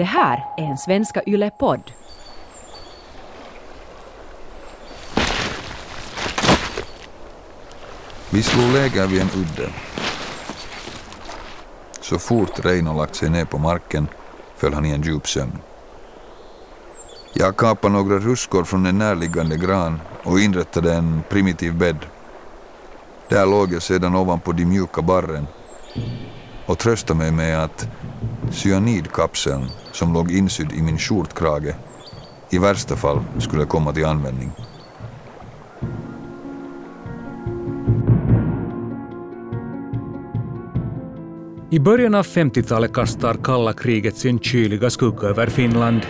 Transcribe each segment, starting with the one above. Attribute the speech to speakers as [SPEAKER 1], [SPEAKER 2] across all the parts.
[SPEAKER 1] Det här är en Svenska Yle-podd.
[SPEAKER 2] Vi slog läger vid en udde. Så fort Reino lagt sig ner på marken föll han i en djup sömn. Jag kapade några ruskor från en närliggande gran och inrättade en primitiv bädd. Där låg jag sedan ovanpå de mjuka barren och tröstade mig med att cyanidkapseln som låg insydd i min skjortkrage i värsta fall skulle komma till användning.
[SPEAKER 3] I början av 50-talet kastar kalla kriget sin kyliga skugga över Finland.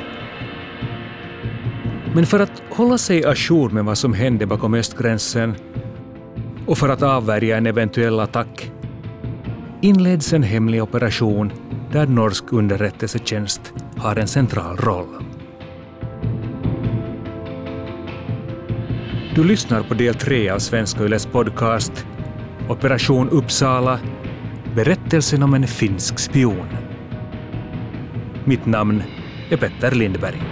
[SPEAKER 3] Men för att hålla sig ajour med vad som hände bakom östgränsen och för att avvärja en eventuell attack inleds en hemlig operation där norsk underrättelsetjänst har en central roll. Du lyssnar på del tre av Svenska Yles podcast Operation Uppsala Berättelsen om en finsk spion. Mitt namn är Petter Lindberg.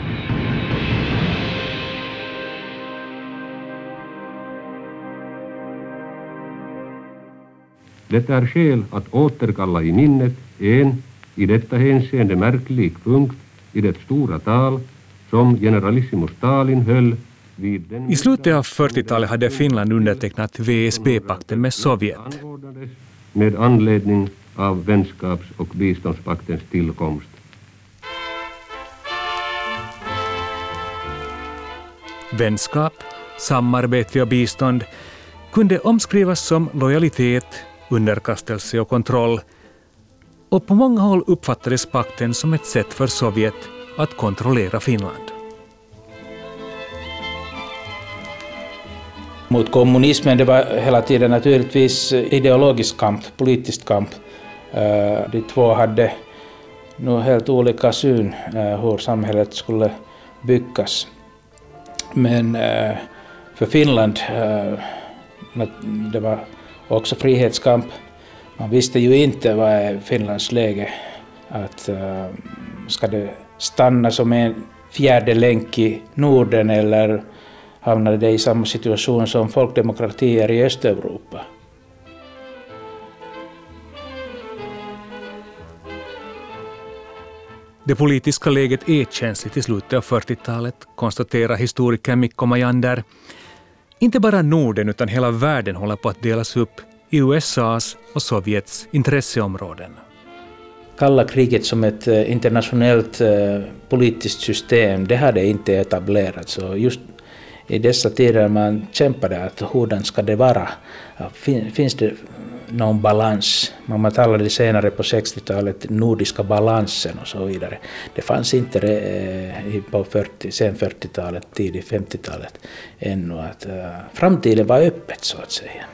[SPEAKER 4] Det är skäl att återkalla i minnet en i detta hänseende märklig punkt i det stora tal som generalissimo Stalin höll vid den...
[SPEAKER 3] I slutet av 40-talet hade Finland undertecknat VSB-pakten med Sovjet.
[SPEAKER 4] med anledning av vänskaps- och biståndspaktens tillkomst.
[SPEAKER 3] Vänskap, samarbete och bistånd kunde omskrivas som lojalitet, underkastelse och kontroll och på många håll uppfattades pakten som ett sätt för Sovjet att kontrollera Finland.
[SPEAKER 5] Mot kommunismen det var hela tiden naturligtvis eh, ideologisk kamp, politisk kamp. Eh, de två hade nog helt olika syn eh, hur samhället skulle byggas. Men för Finland det var också frihetskamp. Man visste ju inte vad är Finlands läge. Att, eh, ska det stanna som en fjärde länk i Norden eller hamnade det i samma situation som folkdemokratier i Östeuropa.
[SPEAKER 3] Det politiska läget är känsligt i slutet av 40-talet, konstaterar historikern Mikko Majander. Inte bara Norden utan hela världen håller på att delas upp i USAs och Sovjets intresseområden.
[SPEAKER 5] Kalla kriget som ett eh, internationellt eh, politiskt system, det hade inte etablerats. just i dessa tider man kämpade att hurdan ska det vara? Finns det någon balans? Man talade senare på 60-talet nordiska balansen och så vidare. Det fanns inte eh, på 40, sen 40-talet, tidigt 50-talet ännu. Att, framtiden var öppet så att säga.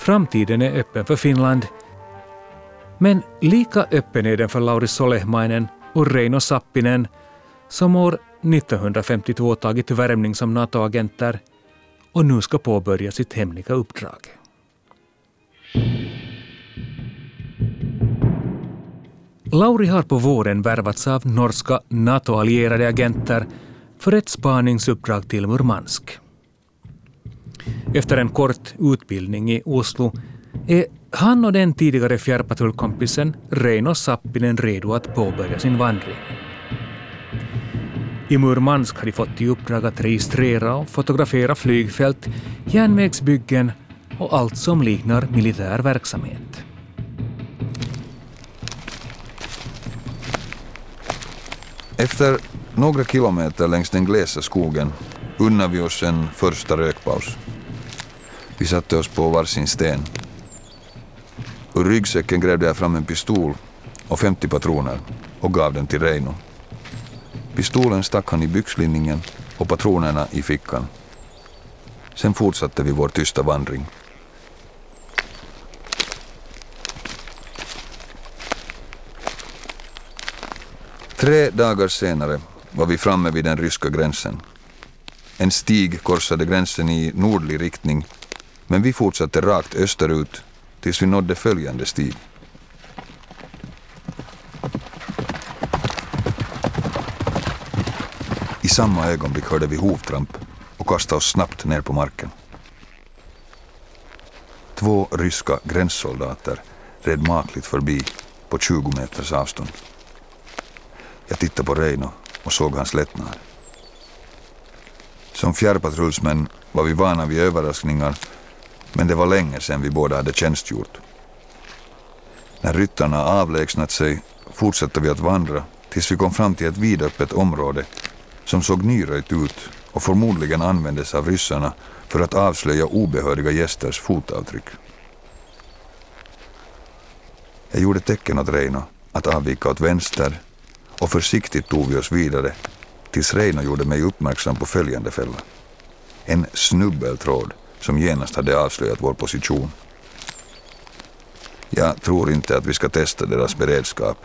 [SPEAKER 3] Framtiden är öppen för Finland. Men lika öppen är den för Lauri Solehmainen och Reino Sappinen som år 1952 tagit värvning som NATO-agenter och nu ska påbörja sitt hemliga uppdrag. Lauri har på våren värvats av norska NATO-allierade agenter för ett spaningsuppdrag till Murmansk. Efter en kort utbildning i Oslo är han och den tidigare fjärrpatrullkompisen Reino Sappinen redo att påbörja sin vandring. I Murmansk har de fått i uppdrag att registrera och fotografera flygfält, järnvägsbyggen och allt som liknar militär verksamhet.
[SPEAKER 2] Efter några kilometer längs den glesa skogen unnar vi oss en första rökpaus. Vi satte oss på varsin sten. Ur ryggsäcken grävde jag fram en pistol och 50 patroner och gav den till Reino. Pistolen stack han i byxlinningen och patronerna i fickan. Sen fortsatte vi vår tysta vandring. Tre dagar senare var vi framme vid den ryska gränsen. En stig korsade gränsen i nordlig riktning men vi fortsatte rakt österut tills vi nådde följande stig. I samma ögonblick hörde vi hovtramp och kastade oss snabbt ner på marken. Två ryska gränssoldater red makligt förbi på 20 meters avstånd. Jag tittade på Reino och såg hans lättnad. Som fjärrpatrullsmän var vi vana vid överraskningar men det var länge sedan vi båda hade tjänstgjort. När ryttarna avlägsnat sig fortsatte vi att vandra tills vi kom fram till ett vidöppet område som såg nyröjt ut och förmodligen användes av ryssarna för att avslöja obehöriga gästers fotavtryck. Jag gjorde tecken åt Reino att avvika åt vänster och försiktigt tog vi oss vidare tills Reino gjorde mig uppmärksam på följande fälla. En snubbeltråd som genast hade avslöjat vår position. Jag tror inte att vi ska testa deras beredskap,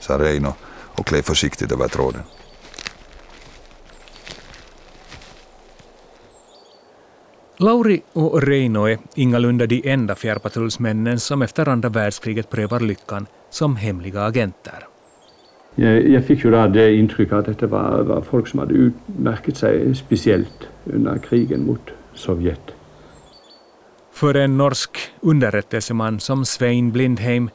[SPEAKER 2] sa Reino och klev försiktigt över tråden.
[SPEAKER 3] Lauri och Reino är ingalunda de enda fjärrpatrullsmännen som efter andra världskriget prövar lyckan som hemliga agenter.
[SPEAKER 6] Jag, jag fick ju då det intrycket att detta var, var folk som hade utmärkt sig speciellt under krigen mot Sovjet.
[SPEAKER 3] För en norsk underrättelseman som Svein Blindheim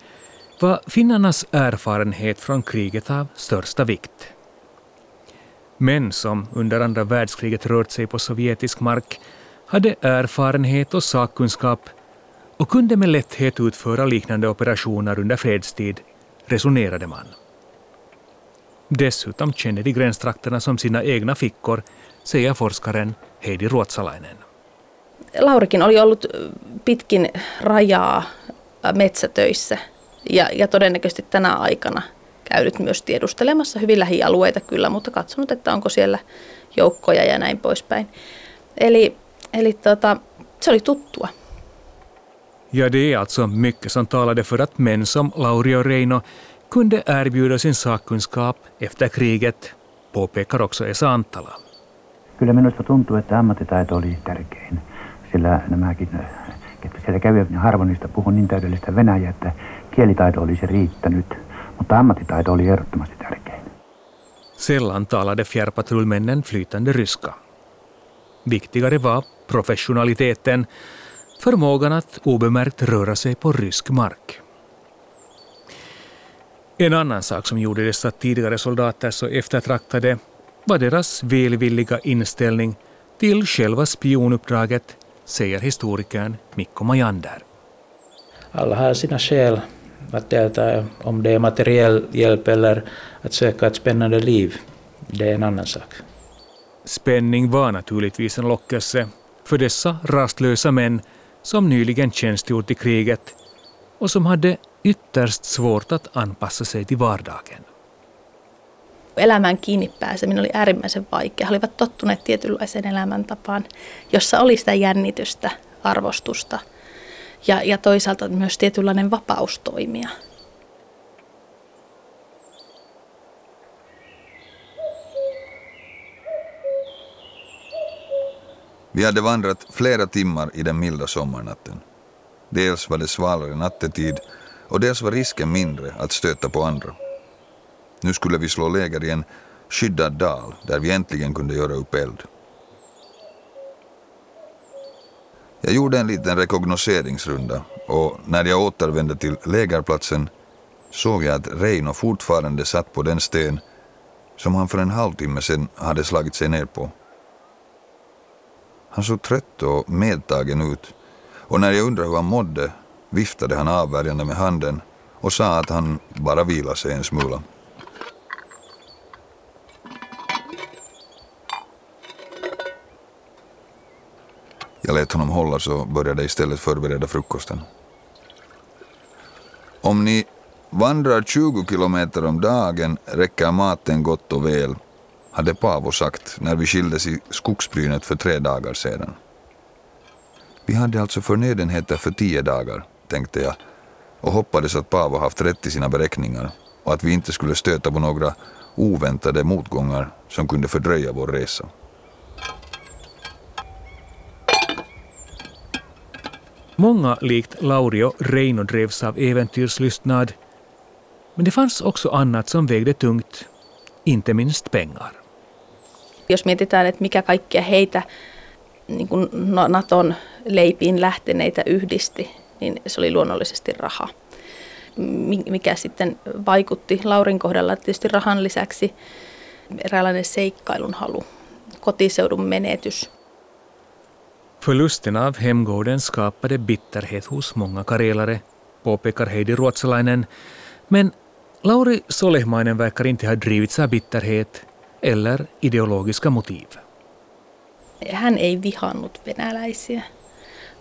[SPEAKER 3] var finnarnas erfarenhet från kriget av största vikt. Män som under andra världskriget rört sig på sovjetisk mark hade erfarenhet och sakkunskap och kunde med lätthet utföra liknande operationer under fredstid, resonerade man. Dessutom kände de gränstrakterna som sina egna fickor, säger forskaren Heidi Ruotsalainen.
[SPEAKER 7] Laurikin oli ollut pitkin rajaa metsätöissä ja, ja todennäköisesti tänä aikana käynyt myös tiedustelemassa hyvin lähialueita kyllä, mutta katsonut, että onko siellä joukkoja ja näin poispäin. Eli, eli tota, se oli tuttua.
[SPEAKER 3] Ja det är alltså mycket som talade för att män som Lauri och Reino kunde erbjuda sin sakkunskap efter kriget, påpekar också Esa Antala.
[SPEAKER 8] Kyllä minusta tuntuu, että ammattitaito oli tärkein, sillä nämäkin, äh, ketkä siellä kävivät, niin harvoin niistä puhui niin täydellistä venäjää, että kielitaito olisi riittänyt, mutta ammattitaito oli ehdottomasti tärkein.
[SPEAKER 3] Sällan talade fjärrpatrullmännen flytande ryska. Viktigare var professionaliteten, förmågan att obemärkt röra sig på rysk mark. En annan sak som gjorde dessa tidigare soldater så eftertraktade var deras välvilliga inställning till själva spionuppdraget, säger historikern Mikko Majander.
[SPEAKER 5] Alla har sina skäl att delta, om det är materiell hjälp eller att söka ett spännande liv. Det är en annan sak.
[SPEAKER 3] Spänning var naturligtvis en lockelse för dessa rastlösa män som nyligen tjänstgjort i kriget och som hade ytterst svårt att anpassa sig till vardagen.
[SPEAKER 7] Elämään kiinni pääseminen oli äärimmäisen vaikea. He olivat tottuneet tietynlaiseen elämäntapaan, jossa oli sitä jännitystä, arvostusta ja, ja toisaalta myös tietynlainen vapaus toimia.
[SPEAKER 2] Vi hade vandrat flera timmar i den milda sommarnatten. Dels var det svalare nattetid och dels var risken mindre att stöta på andra. Nu skulle vi slå läger i en skyddad dal där vi äntligen kunde göra upp eld. Jag gjorde en liten rekognoseringsrunda och när jag återvände till lägerplatsen såg jag att Reino fortfarande satt på den sten som han för en halvtimme sedan hade slagit sig ner på. Han såg trött och medtagen ut och när jag undrade hur han mådde viftade han avvärjande med handen och sa att han bara vilade sig en smula. Jag lät honom hålla så började istället förbereda frukosten. Om ni vandrar 20 kilometer om dagen räcker maten gott och väl, hade Paavo sagt när vi skildes i skogsbrynet för tre dagar sedan. Vi hade alltså förnödenheter för tio dagar, tänkte jag och hoppades att Paavo haft rätt i sina beräkningar och att vi inte skulle stöta på några oväntade motgångar som kunde fördröja vår resa.
[SPEAKER 3] Många likt Lauri och Reino drevs av äventyrslystnad. Men det fanns också annat som vägde tungt, inte minst pengar.
[SPEAKER 7] Jos mietitään, että mikä kaikkia heitä niin kuin Naton leipiin lähteneitä yhdisti, niin se oli luonnollisesti raha. Mikä sitten vaikutti Laurin kohdalla tietysti rahan lisäksi eräänlainen seikkailun halu, kotiseudun menetys.
[SPEAKER 3] Förlusten av hemgården skapade bitterhet hos många karelare, påpekar Heidi Ruotsalainen, men Lauri Solehmainen verkar inte ha drivits av bitterhet eller ideologiska motiv.
[SPEAKER 7] Hän ei vihannut venäläisiä.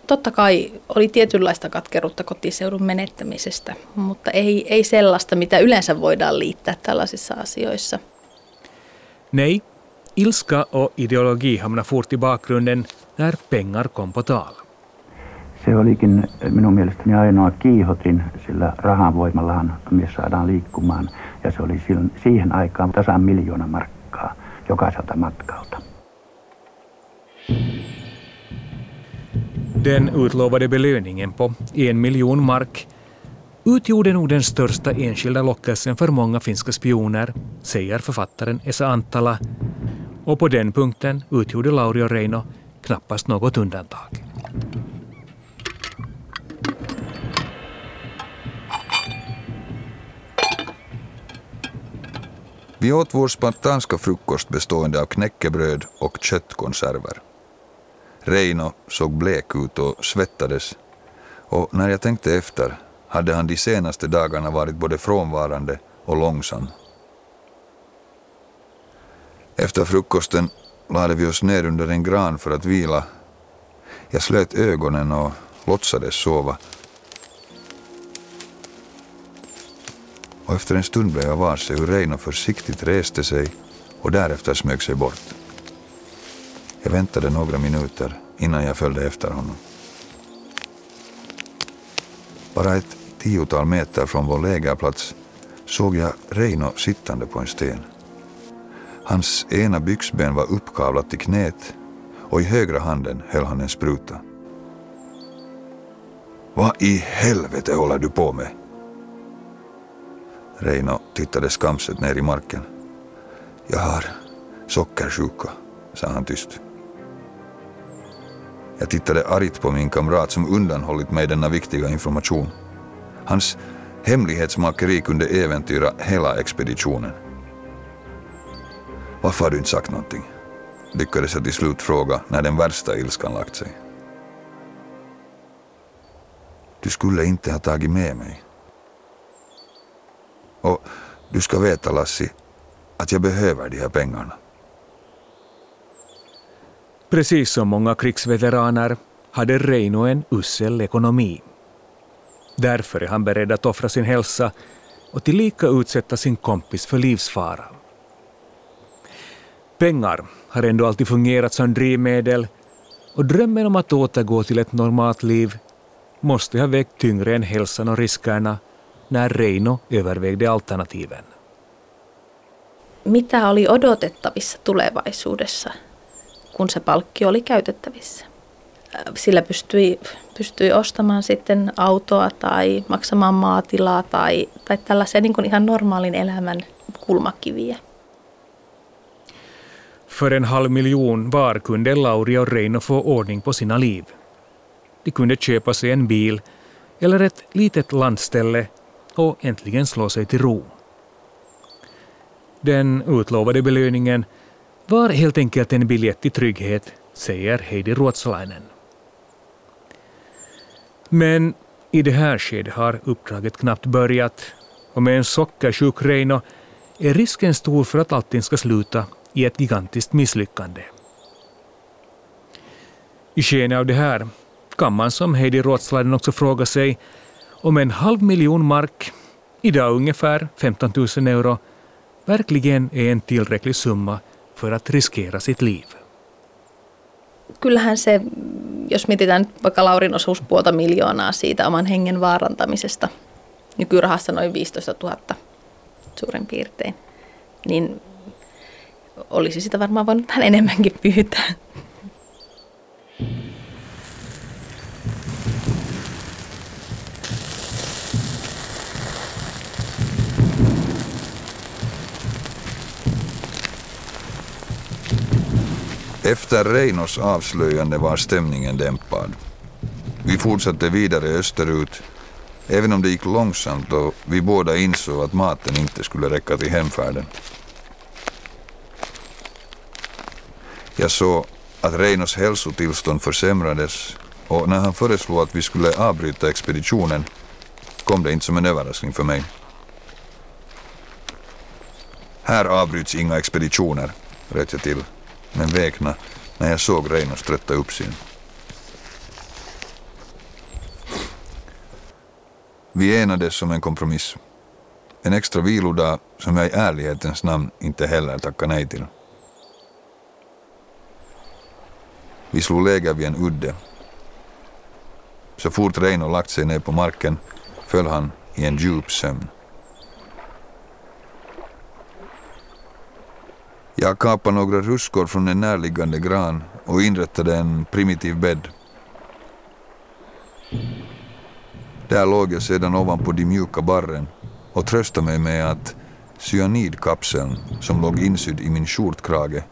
[SPEAKER 7] Totta kai oli tietynlaista katkeruutta kotiseudun menettämisestä, mutta ei, ei sellaista, mitä yleensä voidaan liittää tällaisissa asioissa.
[SPEAKER 3] Nej, ilska och ideologi hamnar fort i bakgrunden när pengar kom på tal.
[SPEAKER 8] Se olikin minun mielestäni ainoa kiihotin, sillä rahan voimallahan mies saadaan liikkumaan. Ja se oli siihen aikaan tasan miljoona markkaa jokaiselta matkalta.
[SPEAKER 3] Den utlovade belöningen på en miljon mark utgjorde nog den största enskilda lockelsen för många finska spioner, säger författaren Esa Antala. Och på den punkten utgjorde Lauri och Reino knappast något undantag.
[SPEAKER 2] Vi åt vår spartanska frukost bestående av knäckebröd och köttkonserver. Reino såg blek ut och svettades och när jag tänkte efter hade han de senaste dagarna varit både frånvarande och långsam. Efter frukosten lade vi oss ner under en gran för att vila. Jag slöt ögonen och låtsades sova. Och efter en stund blev jag varse hur Reino försiktigt reste sig och därefter smög sig bort. Jag väntade några minuter innan jag följde efter honom. Bara ett tiotal meter från vår lägerplats såg jag Reino sittande på en sten. Hans ena byxben var uppkavlat till knät och i högra handen höll han en spruta. Vad i helvete håller du på med? Reino tittade skamset ner i marken. Jag har sockersjuka, sa han tyst. Jag tittade argt på min kamrat som undanhållit mig denna viktiga information. Hans hemlighetsmakeri kunde äventyra hela expeditionen. Varför har du inte sagt någonting? Lyckades jag till slut fråga när den värsta ilskan lagt sig. Du skulle inte ha tagit med mig. Och du ska veta Lassi, att jag behöver de här pengarna.
[SPEAKER 3] Precis som många krigsveteraner hade Reino en usel ekonomi. Därför är han beredd att offra sin hälsa och tillika utsätta sin kompis för livsfara. Pengar har ändå alltid fungerat som drivmedel och drömmen om att återgå till ett normalt liv måste ha vägt tyngre än hälsan och riskerna när Reino övervägde alternativen.
[SPEAKER 7] Mitä oli odotettavissa tulevaisuudessa, kun se palkki oli käytettävissä? Sillä pystyi, pystyi ostamaan sitten autoa tai maksamaan maatilaa tai, tai tällaisia niin ihan normaalin elämän kulmakiviä.
[SPEAKER 3] För en halv miljon var kunde Lauri och Reino få ordning på sina liv. De kunde köpa sig en bil eller ett litet landställe och äntligen slå sig till ro. Den utlovade belöningen var helt enkelt en biljett till trygghet, säger Heidi Ruotsalainen. Men i det här skedet har uppdraget knappt börjat och med en sockersjuk Reino är risken stor för att allting ska sluta i ett gigantiskt misslyckande. I skenet av det här kan man som Heidi Rotsladen också fråga sig om en halv miljon mark, idag ungefär 15 000 euro, verkligen är en tillräcklig summa för att riskera sitt liv.
[SPEAKER 7] Kyllähän se, jos mietitään nyt vaikka Laurin osuus puolta miljoonaa siitä oman hengen vaarantamisesta, nykyrahassa noin 15 000 suurin piirtein, niin olisi sitä varmaan voinut vähän enemmänkin pyytää.
[SPEAKER 2] Efter Reinos avslöjande var stämningen dämpad. Vi fortsatte vidare österut, även om det gick långsamt och vi båda insåg att maten inte skulle räcka till hemfärden. Jag såg att Reinos hälsotillstånd försämrades och när han föreslog att vi skulle avbryta expeditionen kom det inte som en överraskning för mig. Här avbryts inga expeditioner, röt jag till, men vekna när jag såg Reinos trötta uppsyn. Vi enades om en kompromiss. En extra vilodag som jag i ärlighetens namn inte heller tackade nej till. Vi slog läger vid en udde. Så fort Reino lagt sig ner på marken föll han i en djup sömn. Jag kapade några ruskor från en närliggande gran och inrättade en primitiv bädd. Där låg jag sedan ovanpå de mjuka barren och tröstade mig med att cyanidkapseln som låg insydd i min skjortkrage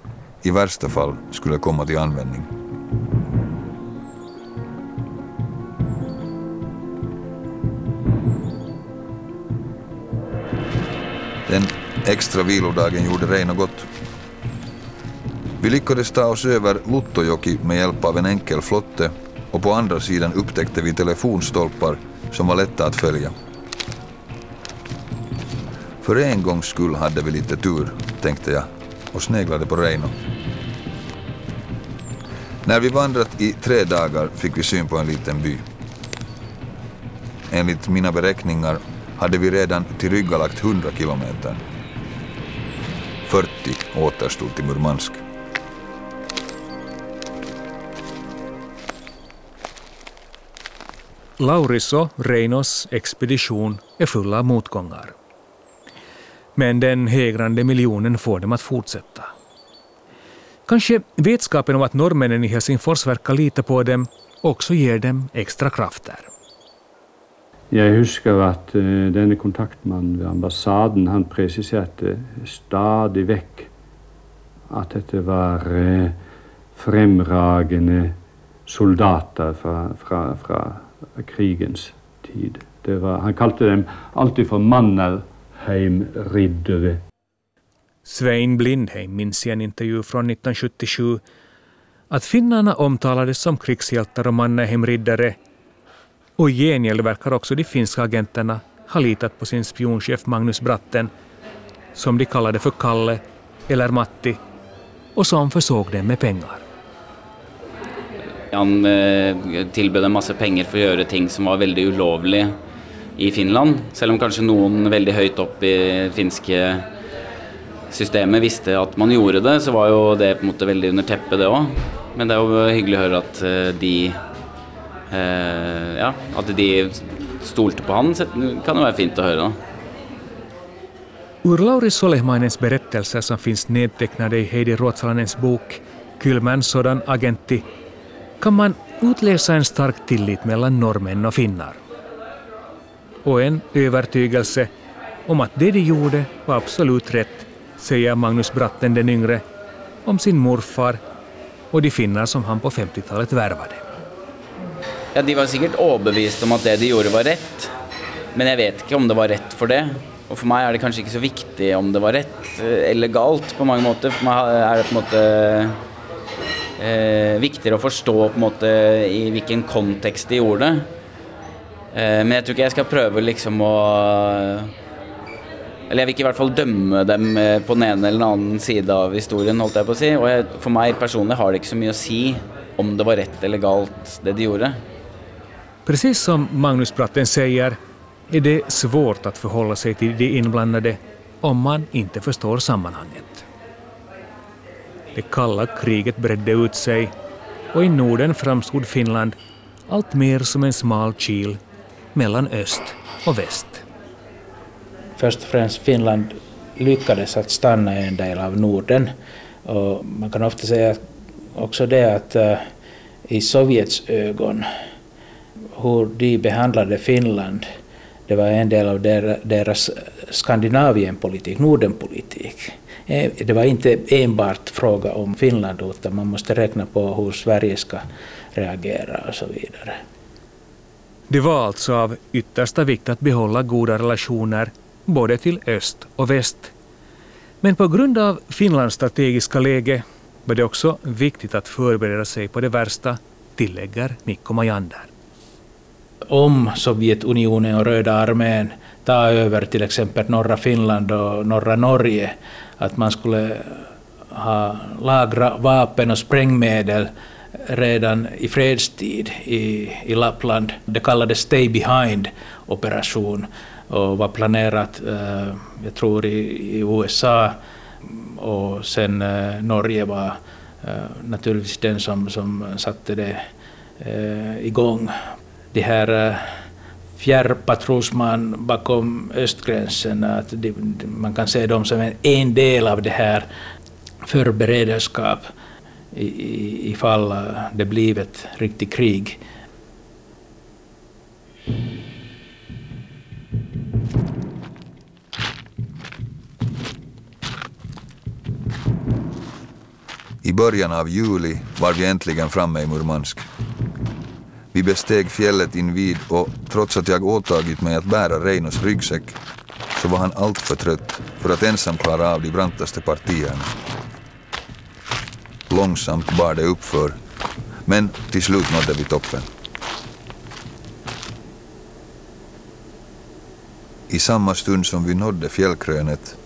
[SPEAKER 2] i värsta fall skulle komma till användning. Den extra vilodagen gjorde Reino gott. Vi lyckades ta oss över Luttojoki med hjälp av en enkel flotte och på andra sidan upptäckte vi telefonstolpar som var lätta att följa. För en gångs skull hade vi lite tur, tänkte jag och sneglade på Reino. När vi vandrat i tre dagar fick vi syn på en liten by. Enligt mina beräkningar hade vi redan tillryggalagt 100 kilometer. 40 återstod till Murmansk.
[SPEAKER 3] Lauris och Reinos expedition är full av motgångar. Men den hägrande miljonen får dem att fortsätta. Kanske vetskapen om att norrmännen i Helsingfors verkar lita på dem också ger dem extra krafter.
[SPEAKER 6] Jeg husker at uh, eh, denne kontaktmannen ved ambassaden han presiserte stadig vekk at dette var eh, uh, fremragende soldater fra, fra, fra krigens tid. Var, han kalte dem alltid for Mannerheim-riddere.
[SPEAKER 3] Svein Blindheim minns i en intervju från 1977 att finnarna omtalades som krigshjältar och Mannerheim-riddare och i gengäld verkar också de finska agenterna ha litat på sin spionchef Magnus Bratten, som de kallade för Kalle eller Matti, och som försåg dem med pengar.
[SPEAKER 9] Han eh, en massa masse för att göra gjøre ting som var väldigt olagliga i Finland. Selv om kanske någon väldigt högt upp i finska systemet visste att man gjorde det, så var jo det på en måte veldig under teppet, det òg. Men det är jo hyggelig å høre at eh, de Eh, ja, at de stolte på han, kan jo være fint å høre. da.
[SPEAKER 3] Ur Lauri Solehmainens berättelser som finns nedtecknade i Heidi Ruotsalanens bok Kylmän sådan agentti kan man utläsa en stark tillit mellan norrmän och finnar. Och en övertygelse om att det de gjorde var absolut rätt, säger Magnus Bratten den yngre om sin morfar och de finnar som han på 50-talet värvade.
[SPEAKER 9] Ja, de var säkert överbevisade om att det de gjorde var rätt. men jag vet inte om det var rätt för det. Och för mig är det kanske inte så viktigt om det var rätt eh, eller galt på många måter. För mig är det på en måte eh, viktigare att förstå på måte i vilken kontext de gjorde det. Eh, men jag tror inte jag ska prøve liksom att... Eller jag vill i alla fall döma dem eh, på den ena eller den sidan av historien, håller jag på att säga. Och jag, för mig personligen har det inte så mycket att säga om det var rätt eller galt det de gjorde.
[SPEAKER 3] Precis som Magnus Bratten säger är det svårt att förhålla sig till de inblandade om man inte förstår sammanhanget. Det kalla kriget bredde ut sig och i Norden framstod Finland allt mer som en smal kil mellan öst och väst.
[SPEAKER 5] Först och främst Finland lyckades att stanna i en del av Norden. Och man kan ofta säga också det att uh, i Sovjets ögon hur de behandlade Finland Det var en del av deras Skandinavienpolitik, Nordenpolitik. Eh, det var inte enbart fråga om Finland utan man måste räkna på hur Sverige ska reagera och så vidare.
[SPEAKER 3] Det var alltså av yttersta vikt att behålla goda relationer både till öst och väst. Men på grund av Finlands strategiska läge var det också viktigt att förbereda sig på det värsta, tillägger Mikko Majander.
[SPEAKER 5] Om Sovjetunionen och Röda armén tar över till exempel norra Finland och norra Norge, att man skulle ha lagra vapen och sprängmedel redan i fredstid i, i Lappland. Det kallades Stay Behind-operation och var planerat, eh, jag tror, i, i USA och sen eh, Norge var eh, naturligtvis den som, som satte det eh, igång. De här eh, fjärrpatrullsman bakom östgränsen, att de, man kan se dem som en, en del av det här förberedskap ifall eh, det blir ett riktigt krig.
[SPEAKER 2] I början av juli var vi äntligen framme i Murmansk. Vi besteg fjället invid och trots att jag åtagit mig att bära Reinos ryggsäck så var han alltför trött för att ensam klara av de brantaste partierna. Långsamt bar det uppför, men till slut nådde vi toppen. I samma stund som vi nådde fjällkrönet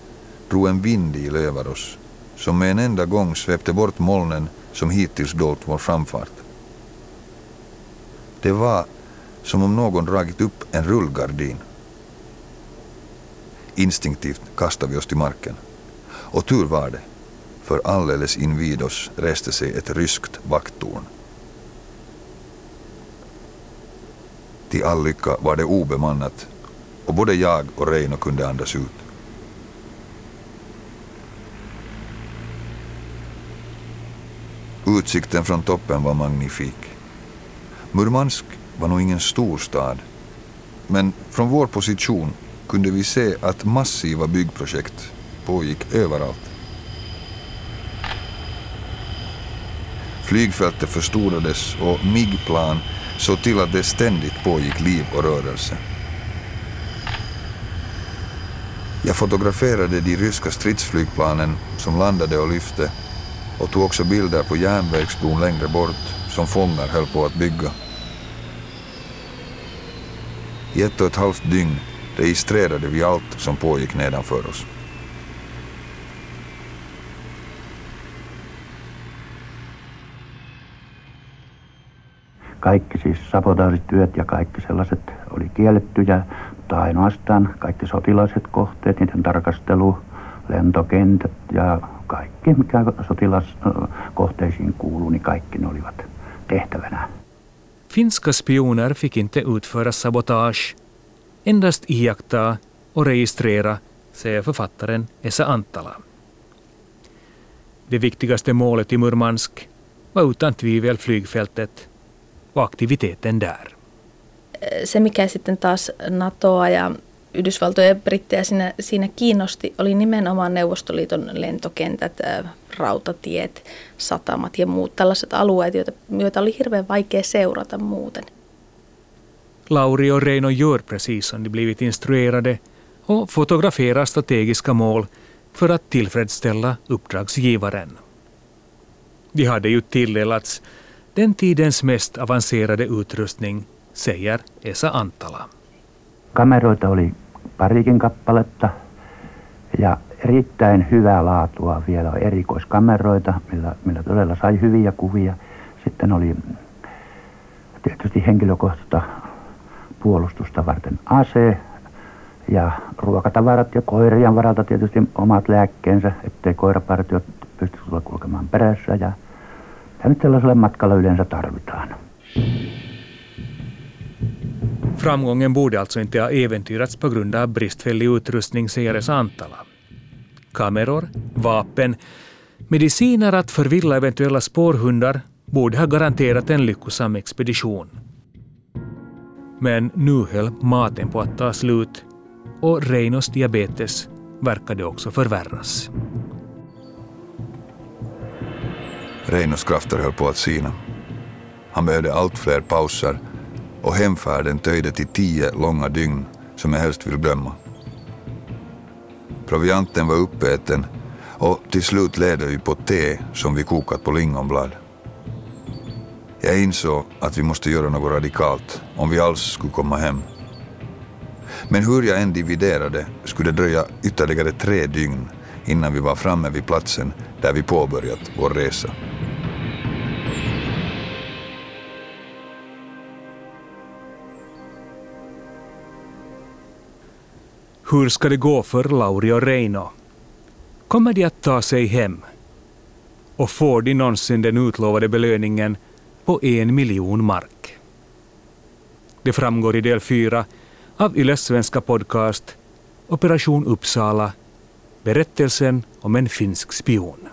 [SPEAKER 2] drog en vindil över oss som med en enda gång svepte bort molnen som hittills dolt vår framfart. Det var som om någon dragit upp en rullgardin. Instinktivt kastade vi oss till marken. Och tur var det för alldeles invid oss reste sig ett ryskt vakttorn. Till all lycka var det obemannat och både jag och Reino kunde andas ut. Utsikten från toppen var magnifik. Murmansk var nog ingen stor stad, men från vår position kunde vi se att massiva byggprojekt pågick överallt. Flygfältet förstorades och MIG-plan såg till att det ständigt pågick liv och rörelse. Jag fotograferade de ryska stridsflygplanen som landade och lyfte och tog också bilder på järnvägsbron längre bort som fångar höll på att bygga. I ett och ett halvt dygn registrerade vi allt som pågick nedanför oss.
[SPEAKER 8] Kaikki siis sabotaasityöt ja kaikki sellaiset oli kiellettyjä, mutta ainoastaan kaikki sotilaiset kohteet, niiden tarkastelu, lentokentät ja kaikki, mikä sotilaskohteisiin kuuluu, niin kaikki ne olivat tehtävänä.
[SPEAKER 3] Finska spioner fick inte utföra sabotage, endast iaktta och registrera, säger författaren Esa Antala. Det viktigaste målet i Murmansk var utan tvivel flygfältet och aktiviteten där.
[SPEAKER 7] Se, mikä sitten taas NATOa ja Yhdysvaltoja ja Brittejä siinä, siinä kiinnosti, oli nimenomaan Neuvostoliiton lentokentät, rautatiet, satamat ja muut tällaiset alueet, joita, joita oli hirveän vaikea seurata muuten.
[SPEAKER 3] Lauri och Reino gör precis som de blivit instruerade och fotograferar strategiska mål för att tillfredsställa uppdragsgivaren. De hade ju tilldelats den tidens mest avancerade utrustning, säger Esa Antala.
[SPEAKER 8] Kameroita oli parikin kappaletta ja erittäin hyvää laatua vielä erikoiskameroita, millä, millä todella sai hyviä kuvia. Sitten oli tietysti henkilökohtaista puolustusta varten ase ja ruokatavarat ja koirien varalta tietysti omat lääkkeensä, ettei koirapartiot pysty tulla kulkemaan perässä ja Tämä nyt sellaiselle matkalla yleensä tarvitaan.
[SPEAKER 3] Framgången borde alltså inte ha äventyrats på grund av bristfällig utrustning, säger Santala. Kameror, vapen, mediciner att förvilla eventuella spårhundar borde ha garanterat en lyckosam expedition. Men nu höll maten på att ta slut och Reinos diabetes verkade också förvärras.
[SPEAKER 2] Reinos krafter höll på att sina. Han behövde allt fler pauser och hemfärden töjde till tio långa dygn som jag helst vill glömma. Provianten var uppäten och till slut ledde vi på te som vi kokat på lingonblad. Jag insåg att vi måste göra något radikalt om vi alls skulle komma hem. Men hur jag än dividerade skulle det dröja ytterligare tre dygn innan vi var framme vid platsen där vi påbörjat vår resa.
[SPEAKER 3] Hur ska det gå för Lauri och Reino? Kommer de att ta sig hem? Och får de någonsin den utlovade belöningen på en miljon mark? Det framgår i del fyra av Yles svenska podcast Operation Uppsala, berättelsen om en finsk spion.